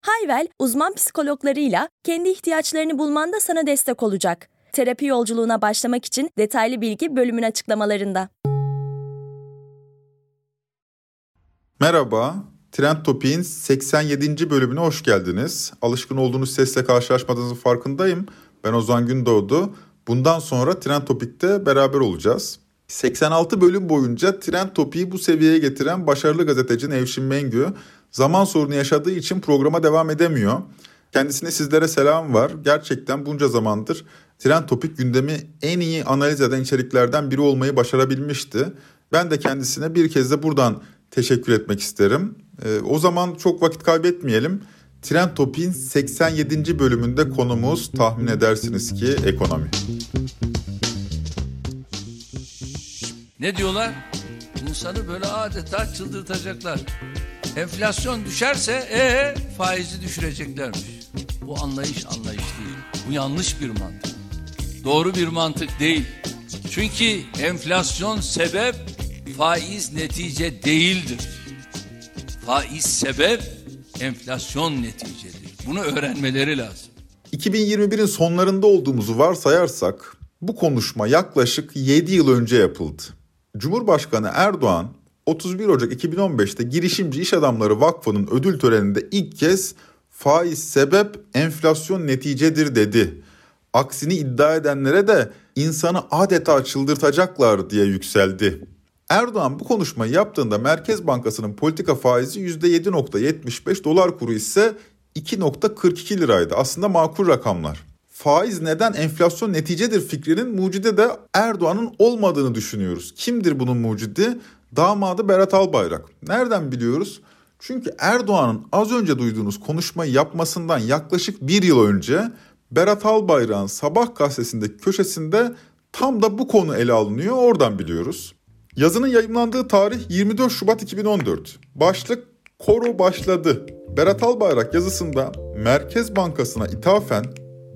Hayvel, uzman psikologlarıyla kendi ihtiyaçlarını bulmanda sana destek olacak. Terapi yolculuğuna başlamak için detaylı bilgi bölümün açıklamalarında. Merhaba, Trend Topik'in 87. bölümüne hoş geldiniz. Alışkın olduğunuz sesle karşılaşmadığınızın farkındayım. Ben Ozan Gündoğdu. Bundan sonra Trend Topik'te beraber olacağız. 86 bölüm boyunca Trend Topik'i bu seviyeye getiren başarılı gazeteci Nevşin Mengü zaman sorunu yaşadığı için programa devam edemiyor. Kendisine sizlere selam var. Gerçekten bunca zamandır Trend Topik gündemi en iyi analiz eden içeriklerden biri olmayı başarabilmişti. Ben de kendisine bir kez de buradan teşekkür etmek isterim. Ee, o zaman çok vakit kaybetmeyelim. Trend Topik'in 87. bölümünde konumuz tahmin edersiniz ki ekonomi. Ne diyorlar? İnsanı böyle adeta çıldırtacaklar. Enflasyon düşerse ee faizi düşüreceklermiş. Bu anlayış anlayış değil. Bu yanlış bir mantık. Doğru bir mantık değil. Çünkü enflasyon sebep, faiz netice değildir. Faiz sebep, enflasyon neticedir. Bunu öğrenmeleri lazım. 2021'in sonlarında olduğumuzu varsayarsak bu konuşma yaklaşık 7 yıl önce yapıldı. Cumhurbaşkanı Erdoğan 31 Ocak 2015'te Girişimci İş Adamları Vakfı'nın ödül töreninde ilk kez faiz sebep enflasyon neticedir dedi. Aksini iddia edenlere de insanı adeta çıldırtacaklar diye yükseldi. Erdoğan bu konuşmayı yaptığında Merkez Bankası'nın politika faizi %7.75 dolar kuru ise 2.42 liraydı. Aslında makul rakamlar. Faiz neden enflasyon neticedir fikrinin mucide de Erdoğan'ın olmadığını düşünüyoruz. Kimdir bunun mucidi? Damadı Berat Albayrak. Nereden biliyoruz? Çünkü Erdoğan'ın az önce duyduğunuz konuşmayı yapmasından yaklaşık bir yıl önce Berat Albayrak'ın Sabah gazetesindeki köşesinde tam da bu konu ele alınıyor oradan biliyoruz. Yazının yayınlandığı tarih 24 Şubat 2014. Başlık Koro başladı. Berat Albayrak yazısında Merkez Bankası'na ithafen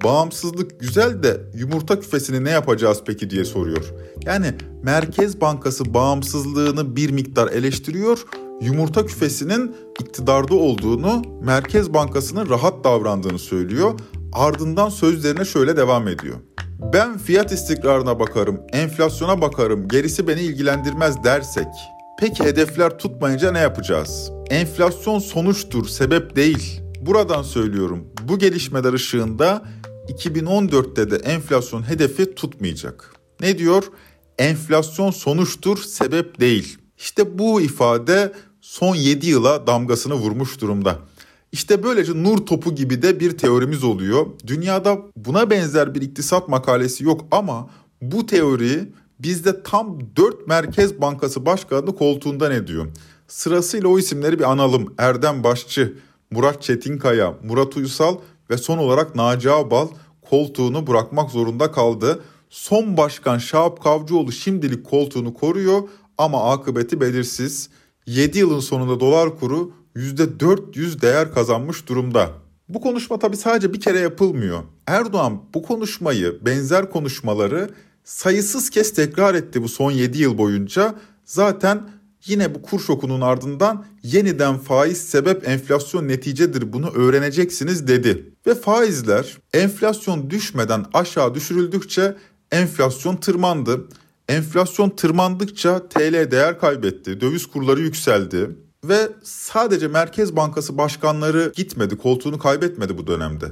bağımsızlık güzel de yumurta küfesini ne yapacağız peki diye soruyor. Yani Merkez Bankası bağımsızlığını bir miktar eleştiriyor. Yumurta küfesinin iktidarda olduğunu, Merkez Bankası'nın rahat davrandığını söylüyor. Ardından sözlerine şöyle devam ediyor. Ben fiyat istikrarına bakarım, enflasyona bakarım, gerisi beni ilgilendirmez dersek. Peki hedefler tutmayınca ne yapacağız? Enflasyon sonuçtur, sebep değil. Buradan söylüyorum. Bu gelişmeler ışığında 2014'te de enflasyon hedefi tutmayacak. Ne diyor? Enflasyon sonuçtur, sebep değil. İşte bu ifade son 7 yıla damgasını vurmuş durumda. İşte böylece nur topu gibi de bir teorimiz oluyor. Dünyada buna benzer bir iktisat makalesi yok ama bu teori bizde tam 4 Merkez Bankası Başkanı koltuğundan ediyor. Sırasıyla o isimleri bir analım. Erdem Başçı, Murat Çetinkaya, Murat Uysal ve son olarak Naci Ağbal koltuğunu bırakmak zorunda kaldı. Son başkan Şahap Kavcıoğlu şimdilik koltuğunu koruyor ama akıbeti belirsiz. 7 yılın sonunda dolar kuru %400 değer kazanmış durumda. Bu konuşma tabii sadece bir kere yapılmıyor. Erdoğan bu konuşmayı, benzer konuşmaları sayısız kez tekrar etti bu son 7 yıl boyunca. Zaten yine bu kur şokunun ardından yeniden faiz sebep enflasyon neticedir bunu öğreneceksiniz dedi. Ve faizler enflasyon düşmeden aşağı düşürüldükçe enflasyon tırmandı. Enflasyon tırmandıkça TL değer kaybetti, döviz kurları yükseldi ve sadece Merkez Bankası başkanları gitmedi, koltuğunu kaybetmedi bu dönemde.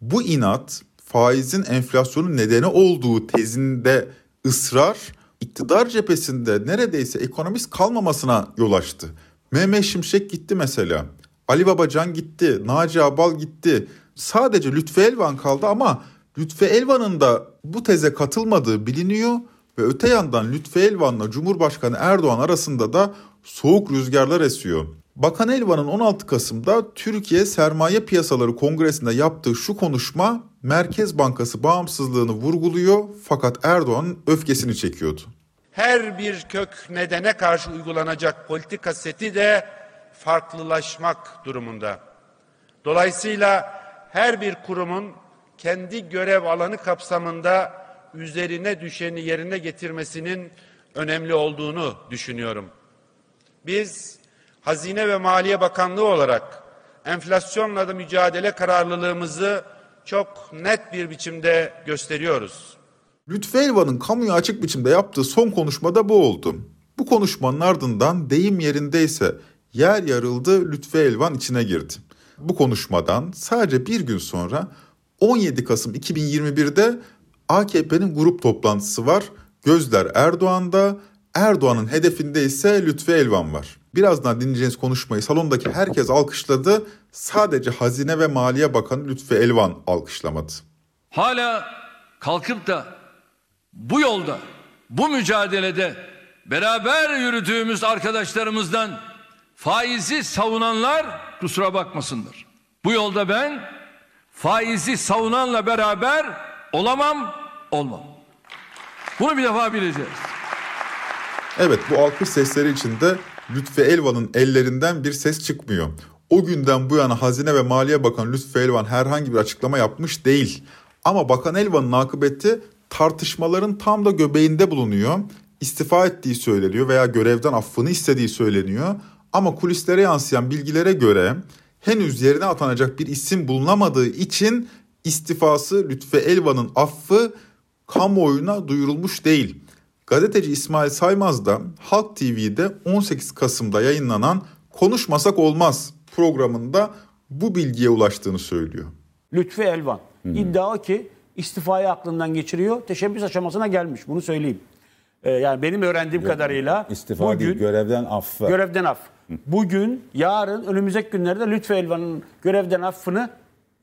Bu inat faizin enflasyonun nedeni olduğu tezinde ısrar iktidar cephesinde neredeyse ekonomist kalmamasına yol açtı. Mehmet Şimşek gitti mesela. Ali Babacan gitti, Naci Abal gitti. Sadece Lütfü Elvan kaldı ama Lütfü Elvan'ın da bu teze katılmadığı biliniyor ve öte yandan Lütfü Elvan'la Cumhurbaşkanı Erdoğan arasında da soğuk rüzgarlar esiyor. Bakan Elvan'ın 16 Kasım'da Türkiye Sermaye Piyasaları Kongresi'nde yaptığı şu konuşma Merkez Bankası bağımsızlığını vurguluyor fakat Erdoğan'ın öfkesini çekiyordu. Her bir kök nedene karşı uygulanacak politika seti de farklılaşmak durumunda. Dolayısıyla her bir kurumun kendi görev alanı kapsamında üzerine düşeni yerine getirmesinin önemli olduğunu düşünüyorum. Biz Hazine ve Maliye Bakanlığı olarak enflasyonla da mücadele kararlılığımızı çok net bir biçimde gösteriyoruz. Lütfü Elvan'ın kamuya açık biçimde yaptığı son konuşmada bu oldu. Bu konuşmanın ardından deyim yerindeyse yer yarıldı Lütfü Elvan içine girdi. Bu konuşmadan sadece bir gün sonra 17 Kasım 2021'de AKP'nin grup toplantısı var. Gözler Erdoğan'da, Erdoğan'ın hedefinde ise Lütfü Elvan var. Birazdan dinleyeceğiniz konuşmayı salondaki herkes alkışladı. Sadece Hazine ve Maliye Bakanı Lütfü Elvan alkışlamadı. Hala kalkıp da bu yolda, bu mücadelede beraber yürüdüğümüz arkadaşlarımızdan faizi savunanlar kusura bakmasınlar. Bu yolda ben faizi savunanla beraber olamam, olmam. Bunu bir defa bileceğiz. Evet bu alkış sesleri içinde Lütfü Elvan'ın ellerinden bir ses çıkmıyor. O günden bu yana Hazine ve Maliye Bakanı Lütfü Elvan herhangi bir açıklama yapmış değil. Ama Bakan Elvan'ın akıbeti tartışmaların tam da göbeğinde bulunuyor. İstifa ettiği söyleniyor veya görevden affını istediği söyleniyor. Ama kulislere yansıyan bilgilere göre henüz yerine atanacak bir isim bulunamadığı için istifası Lütfü Elvan'ın affı kamuoyuna duyurulmuş değil. Gazeteci İsmail Saymaz da Halk TV'de 18 Kasım'da yayınlanan Konuşmasak Olmaz programında bu bilgiye ulaştığını söylüyor. Lütfi Elvan. İddia o ki istifayı aklından geçiriyor. Teşebbüs aşamasına gelmiş. Bunu söyleyeyim. Ee, yani benim öğrendiğim kadarıyla İstifa bugün değil, görevden affı. görevden af. Bugün, yarın, önümüzdeki günlerde Lütfi Elvan'ın görevden affını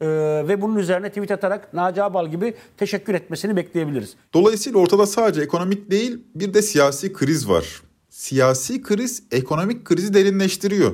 e, ve bunun üzerine tweet atarak Naci Abal gibi teşekkür etmesini bekleyebiliriz. Dolayısıyla ortada sadece ekonomik değil bir de siyasi kriz var. Siyasi kriz ekonomik krizi derinleştiriyor.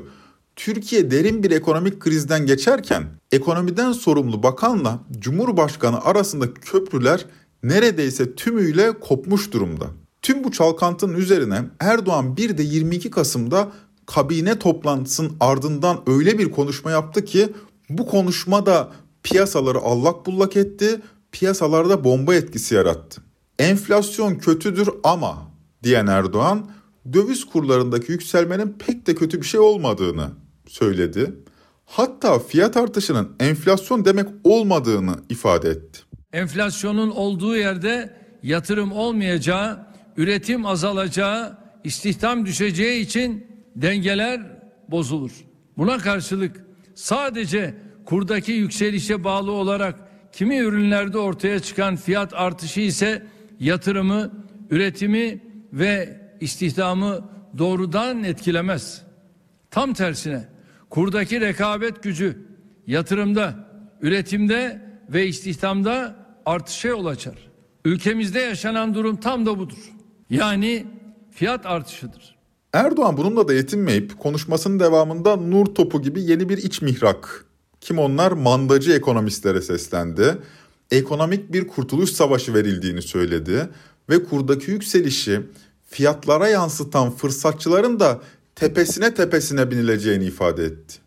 Türkiye derin bir ekonomik krizden geçerken ekonomiden sorumlu bakanla Cumhurbaşkanı arasındaki köprüler neredeyse tümüyle kopmuş durumda. Tüm bu çalkantının üzerine Erdoğan bir de 22 Kasım'da kabine toplantısının ardından öyle bir konuşma yaptı ki bu konuşma da piyasaları allak bullak etti, piyasalarda bomba etkisi yarattı. Enflasyon kötüdür ama diyen Erdoğan döviz kurlarındaki yükselmenin pek de kötü bir şey olmadığını söyledi. Hatta fiyat artışının enflasyon demek olmadığını ifade etti. Enflasyonun olduğu yerde yatırım olmayacağı, üretim azalacağı, istihdam düşeceği için dengeler bozulur. Buna karşılık sadece kurdaki yükselişe bağlı olarak kimi ürünlerde ortaya çıkan fiyat artışı ise yatırımı, üretimi ve istihdamı doğrudan etkilemez. Tam tersine kurdaki rekabet gücü yatırımda, üretimde ve istihdamda artışa yol açar. Ülkemizde yaşanan durum tam da budur. Yani fiyat artışıdır. Erdoğan bununla da yetinmeyip konuşmasının devamında nur topu gibi yeni bir iç mihrak. Kim onlar? Mandacı ekonomistlere seslendi. Ekonomik bir kurtuluş savaşı verildiğini söyledi ve kurdaki yükselişi fiyatlara yansıtan fırsatçıların da tepesine tepesine binileceğini ifade etti.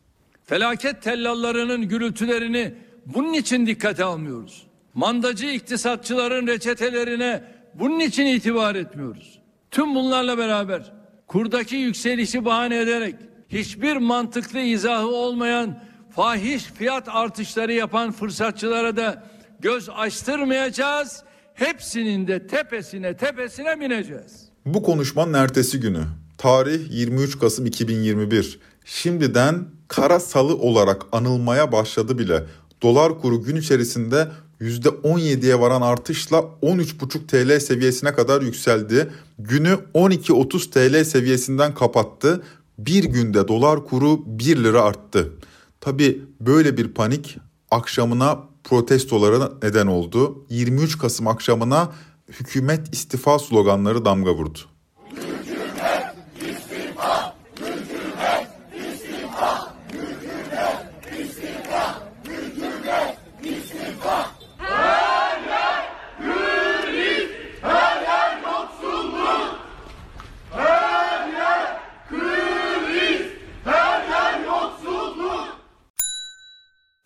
Felaket tellallarının gürültülerini bunun için dikkate almıyoruz. Mandacı iktisatçıların reçetelerine bunun için itibar etmiyoruz. Tüm bunlarla beraber kurdaki yükselişi bahane ederek hiçbir mantıklı izahı olmayan fahiş fiyat artışları yapan fırsatçılara da göz açtırmayacağız. Hepsinin de tepesine tepesine bineceğiz. Bu konuşmanın ertesi günü tarih 23 Kasım 2021 şimdiden kara salı olarak anılmaya başladı bile. Dolar kuru gün içerisinde %17'ye varan artışla 13,5 TL seviyesine kadar yükseldi. Günü 12.30 TL seviyesinden kapattı. Bir günde dolar kuru 1 lira arttı. Tabi böyle bir panik akşamına protestolara neden oldu. 23 Kasım akşamına hükümet istifa sloganları damga vurdu.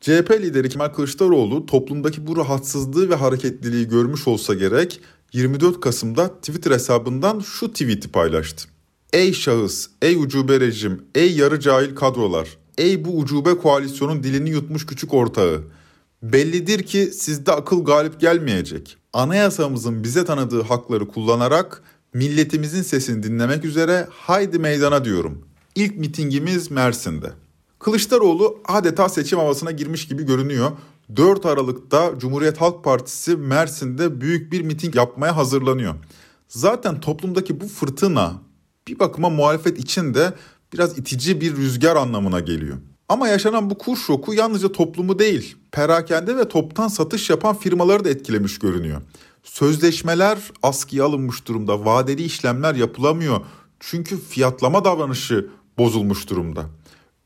CHP lideri Kemal Kılıçdaroğlu toplumdaki bu rahatsızlığı ve hareketliliği görmüş olsa gerek 24 Kasım'da Twitter hesabından şu tweet'i paylaştı. Ey şahıs, ey ucube rejim, ey yarı cahil kadrolar, ey bu ucube koalisyonun dilini yutmuş küçük ortağı. Bellidir ki sizde akıl galip gelmeyecek. Anayasamızın bize tanıdığı hakları kullanarak milletimizin sesini dinlemek üzere haydi meydana diyorum. İlk mitingimiz Mersin'de. Kılıçdaroğlu adeta seçim havasına girmiş gibi görünüyor. 4 Aralık'ta Cumhuriyet Halk Partisi Mersin'de büyük bir miting yapmaya hazırlanıyor. Zaten toplumdaki bu fırtına bir bakıma muhalefet için de biraz itici bir rüzgar anlamına geliyor. Ama yaşanan bu kur şoku yalnızca toplumu değil, perakende ve toptan satış yapan firmaları da etkilemiş görünüyor. Sözleşmeler askıya alınmış durumda, vadeli işlemler yapılamıyor. Çünkü fiyatlama davranışı bozulmuş durumda.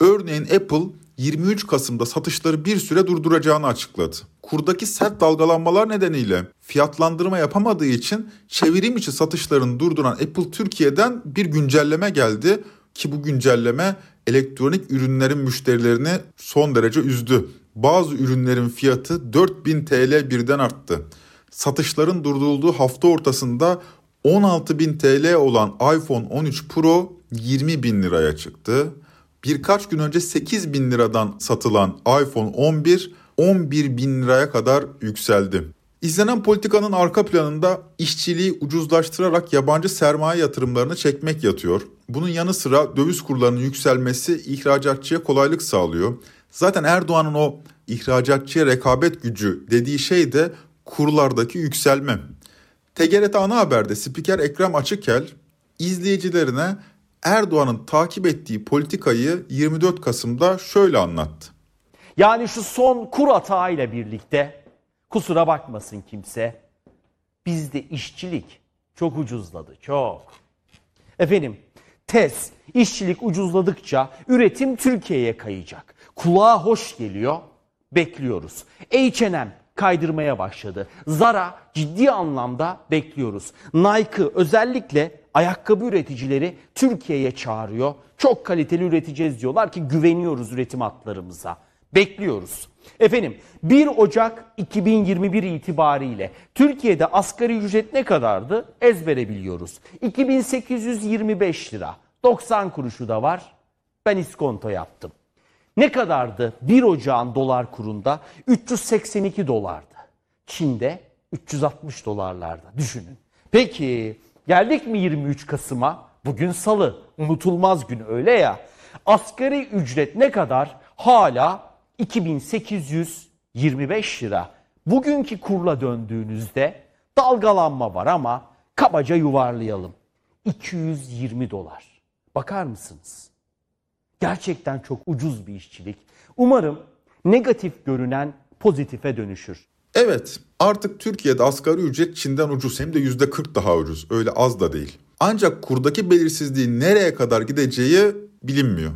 Örneğin Apple 23 Kasım'da satışları bir süre durduracağını açıkladı. Kurdaki sert dalgalanmalar nedeniyle fiyatlandırma yapamadığı için çevirim içi satışlarını durduran Apple Türkiye'den bir güncelleme geldi ki bu güncelleme elektronik ürünlerin müşterilerini son derece üzdü. Bazı ürünlerin fiyatı 4000 TL birden arttı. Satışların durdurulduğu hafta ortasında 16.000 TL olan iPhone 13 Pro 20 bin liraya çıktı. Birkaç gün önce 8 bin liradan satılan iPhone 11 11 bin liraya kadar yükseldi. İzlenen politikanın arka planında işçiliği ucuzlaştırarak yabancı sermaye yatırımlarını çekmek yatıyor. Bunun yanı sıra döviz kurlarının yükselmesi ihracatçıya kolaylık sağlıyor. Zaten Erdoğan'ın o ihracatçıya rekabet gücü dediği şey de kurlardaki yükselme. TGRT Ana Haber'de spiker Ekrem Açıkel izleyicilerine Erdoğan'ın takip ettiği politikayı 24 Kasım'da şöyle anlattı. Yani şu son kur atağıyla birlikte kusura bakmasın kimse bizde işçilik çok ucuzladı çok. Efendim tez işçilik ucuzladıkça üretim Türkiye'ye kayacak. Kulağa hoş geliyor bekliyoruz. H&M kaydırmaya başladı. Zara ciddi anlamda bekliyoruz. Nike özellikle ayakkabı üreticileri Türkiye'ye çağırıyor. Çok kaliteli üreteceğiz diyorlar ki güveniyoruz üretim hatlarımıza. Bekliyoruz. Efendim 1 Ocak 2021 itibariyle Türkiye'de asgari ücret ne kadardı? Ezbere biliyoruz. 2825 lira. 90 kuruşu da var. Ben iskonto yaptım. Ne kadardı 1 Ocağın dolar kurunda? 382 dolardı. Çin'de 360 dolarlarda düşünün. Peki geldik mi 23 Kasım'a? Bugün salı. Unutulmaz gün öyle ya. Asgari ücret ne kadar? Hala 2825 lira. Bugünkü kurla döndüğünüzde dalgalanma var ama kabaca yuvarlayalım. 220 dolar. Bakar mısınız? Gerçekten çok ucuz bir işçilik. Umarım negatif görünen pozitife dönüşür. Evet artık Türkiye'de asgari ücret Çin'den ucuz hem de %40 daha ucuz öyle az da değil. Ancak kurdaki belirsizliğin nereye kadar gideceği bilinmiyor.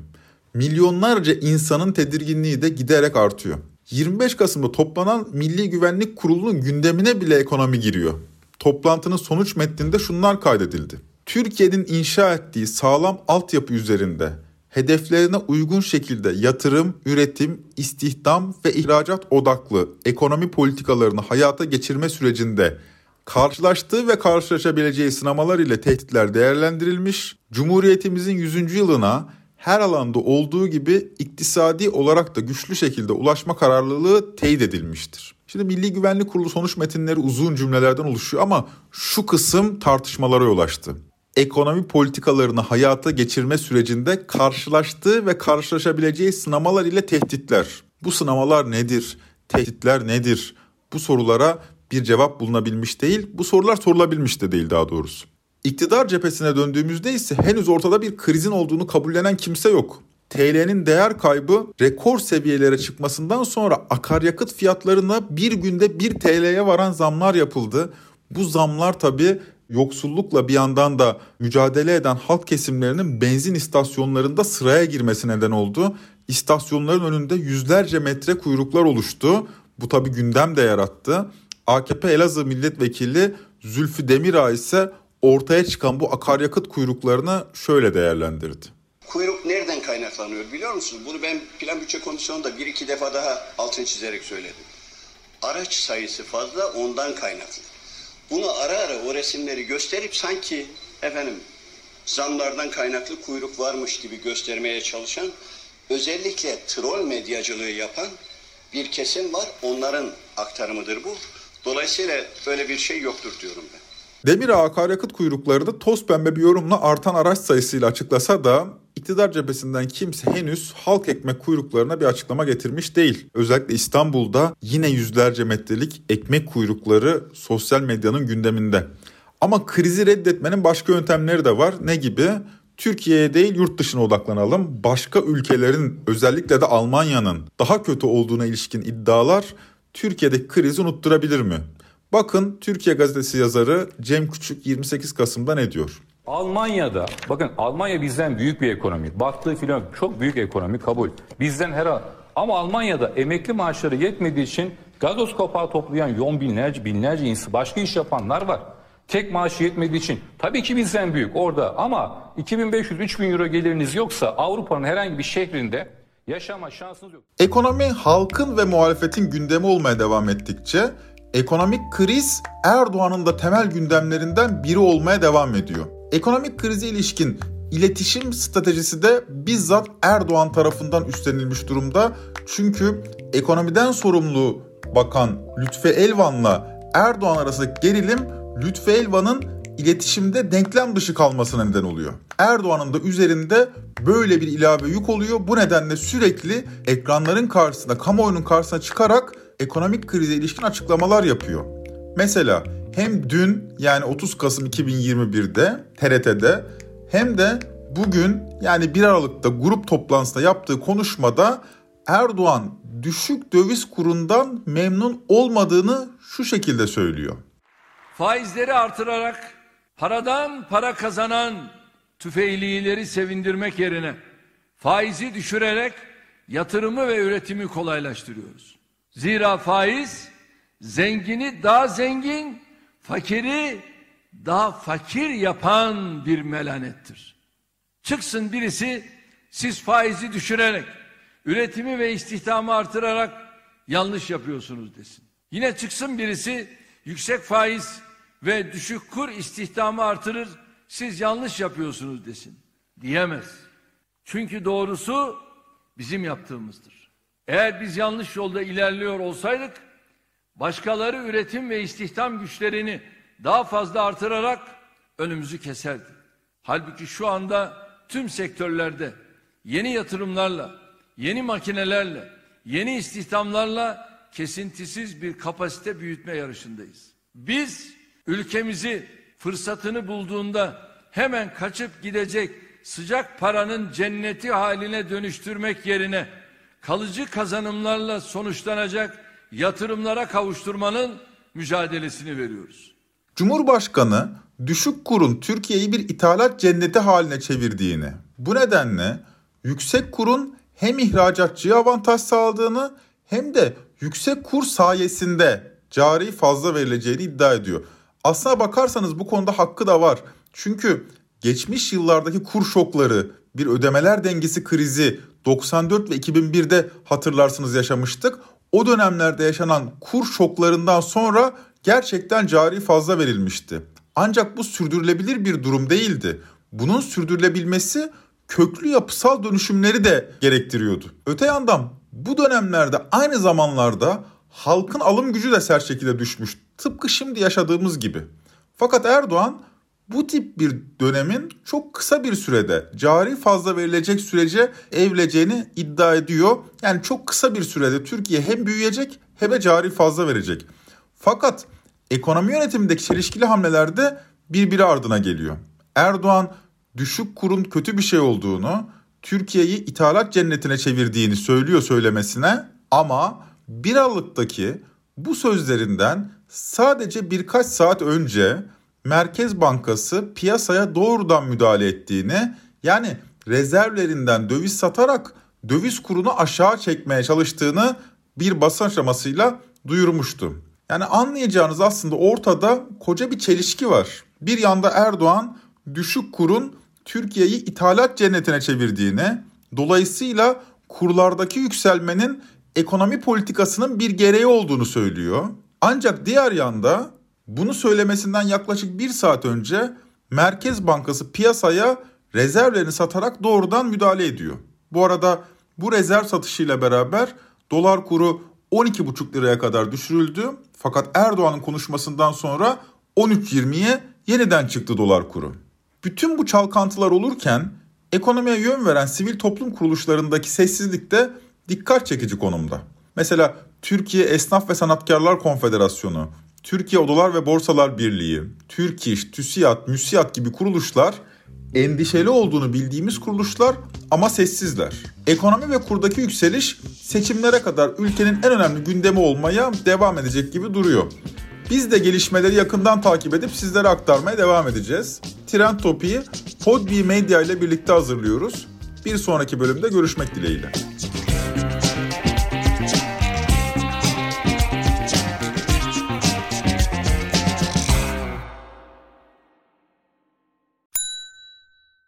Milyonlarca insanın tedirginliği de giderek artıyor. 25 Kasım'da toplanan Milli Güvenlik Kurulu'nun gündemine bile ekonomi giriyor. Toplantının sonuç metninde şunlar kaydedildi. Türkiye'nin inşa ettiği sağlam altyapı üzerinde hedeflerine uygun şekilde yatırım, üretim, istihdam ve ihracat odaklı ekonomi politikalarını hayata geçirme sürecinde karşılaştığı ve karşılaşabileceği sınamalar ile tehditler değerlendirilmiş, Cumhuriyetimizin 100. yılına her alanda olduğu gibi iktisadi olarak da güçlü şekilde ulaşma kararlılığı teyit edilmiştir. Şimdi Milli Güvenlik Kurulu sonuç metinleri uzun cümlelerden oluşuyor ama şu kısım tartışmalara yol açtı. Ekonomi politikalarını hayata geçirme sürecinde karşılaştığı ve karşılaşabileceği sınamalar ile tehditler. Bu sınamalar nedir? Tehditler nedir? Bu sorulara bir cevap bulunabilmiş değil, bu sorular sorulabilmiş de değil daha doğrusu. İktidar cephesine döndüğümüzde ise henüz ortada bir krizin olduğunu kabullenen kimse yok. TL'nin değer kaybı rekor seviyelere çıkmasından sonra akaryakıt fiyatlarına bir günde 1 TL'ye varan zamlar yapıldı. Bu zamlar tabii yoksullukla bir yandan da mücadele eden halk kesimlerinin benzin istasyonlarında sıraya girmesi neden oldu. İstasyonların önünde yüzlerce metre kuyruklar oluştu. Bu tabii gündem de yarattı. AKP Elazığ Milletvekili Zülfü Demirağ ise ortaya çıkan bu akaryakıt kuyruklarını şöyle değerlendirdi. Kuyruk nereden kaynaklanıyor biliyor musunuz? Bunu ben plan bütçe komisyonunda bir iki defa daha altını çizerek söyledim. Araç sayısı fazla ondan kaynaklı. Bunu ara ara o resimleri gösterip sanki efendim zamlardan kaynaklı kuyruk varmış gibi göstermeye çalışan özellikle troll medyacılığı yapan bir kesim var. Onların aktarımıdır bu. Dolayısıyla böyle bir şey yoktur diyorum ben. Demir akaryakıt kuyruklarını toz pembe bir yorumla artan araç sayısıyla açıklasa da iktidar cephesinden kimse henüz halk ekmek kuyruklarına bir açıklama getirmiş değil. Özellikle İstanbul'da yine yüzlerce metrelik ekmek kuyrukları sosyal medyanın gündeminde. Ama krizi reddetmenin başka yöntemleri de var. Ne gibi? Türkiye'ye değil yurt dışına odaklanalım. Başka ülkelerin özellikle de Almanya'nın daha kötü olduğuna ilişkin iddialar Türkiye'deki krizi unutturabilir mi? Bakın Türkiye Gazetesi yazarı Cem Küçük 28 Kasım'da ne diyor? Almanya'da, bakın Almanya bizden büyük bir ekonomi. Baktığı filan çok büyük ekonomi kabul. Bizden her ama Almanya'da emekli maaşları yetmediği için gazoz kapağı toplayan yon binlerce binlerce insan başka iş yapanlar var. Tek maaşı yetmediği için tabii ki bizden büyük orada ama 2500-3000 euro geliriniz yoksa Avrupa'nın herhangi bir şehrinde yaşama şansınız yok. Ekonomi halkın ve muhalefetin gündemi olmaya devam ettikçe ekonomik kriz Erdoğan'ın da temel gündemlerinden biri olmaya devam ediyor. Ekonomik krize ilişkin iletişim stratejisi de bizzat Erdoğan tarafından üstlenilmiş durumda. Çünkü ekonomiden sorumlu bakan Lütfi Elvan'la Erdoğan arasındaki gerilim Lütfi Elvan'ın iletişimde denklem dışı kalmasına neden oluyor. Erdoğan'ın da üzerinde böyle bir ilave yük oluyor. Bu nedenle sürekli ekranların karşısında, kamuoyunun karşısına çıkarak ekonomik krize ilişkin açıklamalar yapıyor. Mesela hem dün yani 30 Kasım 2021'de TRT'de hem de bugün yani 1 Aralık'ta grup toplantısında yaptığı konuşmada Erdoğan düşük döviz kurundan memnun olmadığını şu şekilde söylüyor. Faizleri artırarak paradan para kazanan tüfeğlileri sevindirmek yerine faizi düşürerek yatırımı ve üretimi kolaylaştırıyoruz. Zira faiz zengini daha zengin, fakiri daha fakir yapan bir melanettir. Çıksın birisi siz faizi düşürerek, üretimi ve istihdamı artırarak yanlış yapıyorsunuz desin. Yine çıksın birisi yüksek faiz ve düşük kur istihdamı artırır, siz yanlış yapıyorsunuz desin. Diyemez. Çünkü doğrusu bizim yaptığımızdır. Eğer biz yanlış yolda ilerliyor olsaydık, başkaları üretim ve istihdam güçlerini daha fazla artırarak önümüzü keserdi. Halbuki şu anda tüm sektörlerde yeni yatırımlarla, yeni makinelerle, yeni istihdamlarla kesintisiz bir kapasite büyütme yarışındayız. Biz ülkemizi fırsatını bulduğunda hemen kaçıp gidecek sıcak paranın cenneti haline dönüştürmek yerine kalıcı kazanımlarla sonuçlanacak yatırımlara kavuşturmanın mücadelesini veriyoruz. Cumhurbaşkanı düşük kurun Türkiye'yi bir ithalat cenneti haline çevirdiğini, bu nedenle yüksek kurun hem ihracatçıya avantaj sağladığını hem de yüksek kur sayesinde cari fazla verileceğini iddia ediyor. Aslına bakarsanız bu konuda hakkı da var. Çünkü geçmiş yıllardaki kur şokları, bir ödemeler dengesi krizi 94 ve 2001'de hatırlarsınız yaşamıştık. O dönemlerde yaşanan kur şoklarından sonra gerçekten cari fazla verilmişti. Ancak bu sürdürülebilir bir durum değildi. Bunun sürdürülebilmesi köklü yapısal dönüşümleri de gerektiriyordu. Öte yandan bu dönemlerde aynı zamanlarda halkın alım gücü de sert şekilde düşmüş. Tıpkı şimdi yaşadığımız gibi. Fakat Erdoğan bu tip bir dönemin çok kısa bir sürede cari fazla verilecek sürece evleneceğini iddia ediyor. Yani çok kısa bir sürede Türkiye hem büyüyecek hem de cari fazla verecek. Fakat ekonomi yönetimindeki çelişkili hamlelerde birbiri ardına geliyor. Erdoğan düşük kurun kötü bir şey olduğunu, Türkiye'yi ithalat cennetine çevirdiğini söylüyor söylemesine ama bir Aralık'taki bu sözlerinden sadece birkaç saat önce Merkez Bankası piyasaya doğrudan müdahale ettiğini yani rezervlerinden döviz satarak döviz kurunu aşağı çekmeye çalıştığını bir basın aşamasıyla duyurmuştu. Yani anlayacağınız aslında ortada koca bir çelişki var. Bir yanda Erdoğan düşük kurun Türkiye'yi ithalat cennetine çevirdiğini, dolayısıyla kurlardaki yükselmenin ekonomi politikasının bir gereği olduğunu söylüyor. Ancak diğer yanda bunu söylemesinden yaklaşık bir saat önce Merkez Bankası piyasaya rezervlerini satarak doğrudan müdahale ediyor. Bu arada bu rezerv satışıyla beraber dolar kuru 12,5 liraya kadar düşürüldü. Fakat Erdoğan'ın konuşmasından sonra 13.20'ye yeniden çıktı dolar kuru. Bütün bu çalkantılar olurken ekonomiye yön veren sivil toplum kuruluşlarındaki sessizlik de dikkat çekici konumda. Mesela Türkiye Esnaf ve Sanatkarlar Konfederasyonu, Türkiye Odalar ve Borsalar Birliği, Türk İş, TÜSİAD, MÜSİAD gibi kuruluşlar endişeli olduğunu bildiğimiz kuruluşlar ama sessizler. Ekonomi ve kurdaki yükseliş seçimlere kadar ülkenin en önemli gündemi olmaya devam edecek gibi duruyor. Biz de gelişmeleri yakından takip edip sizlere aktarmaya devam edeceğiz. Trend Topi'yi Podbi Medya ile birlikte hazırlıyoruz. Bir sonraki bölümde görüşmek dileğiyle.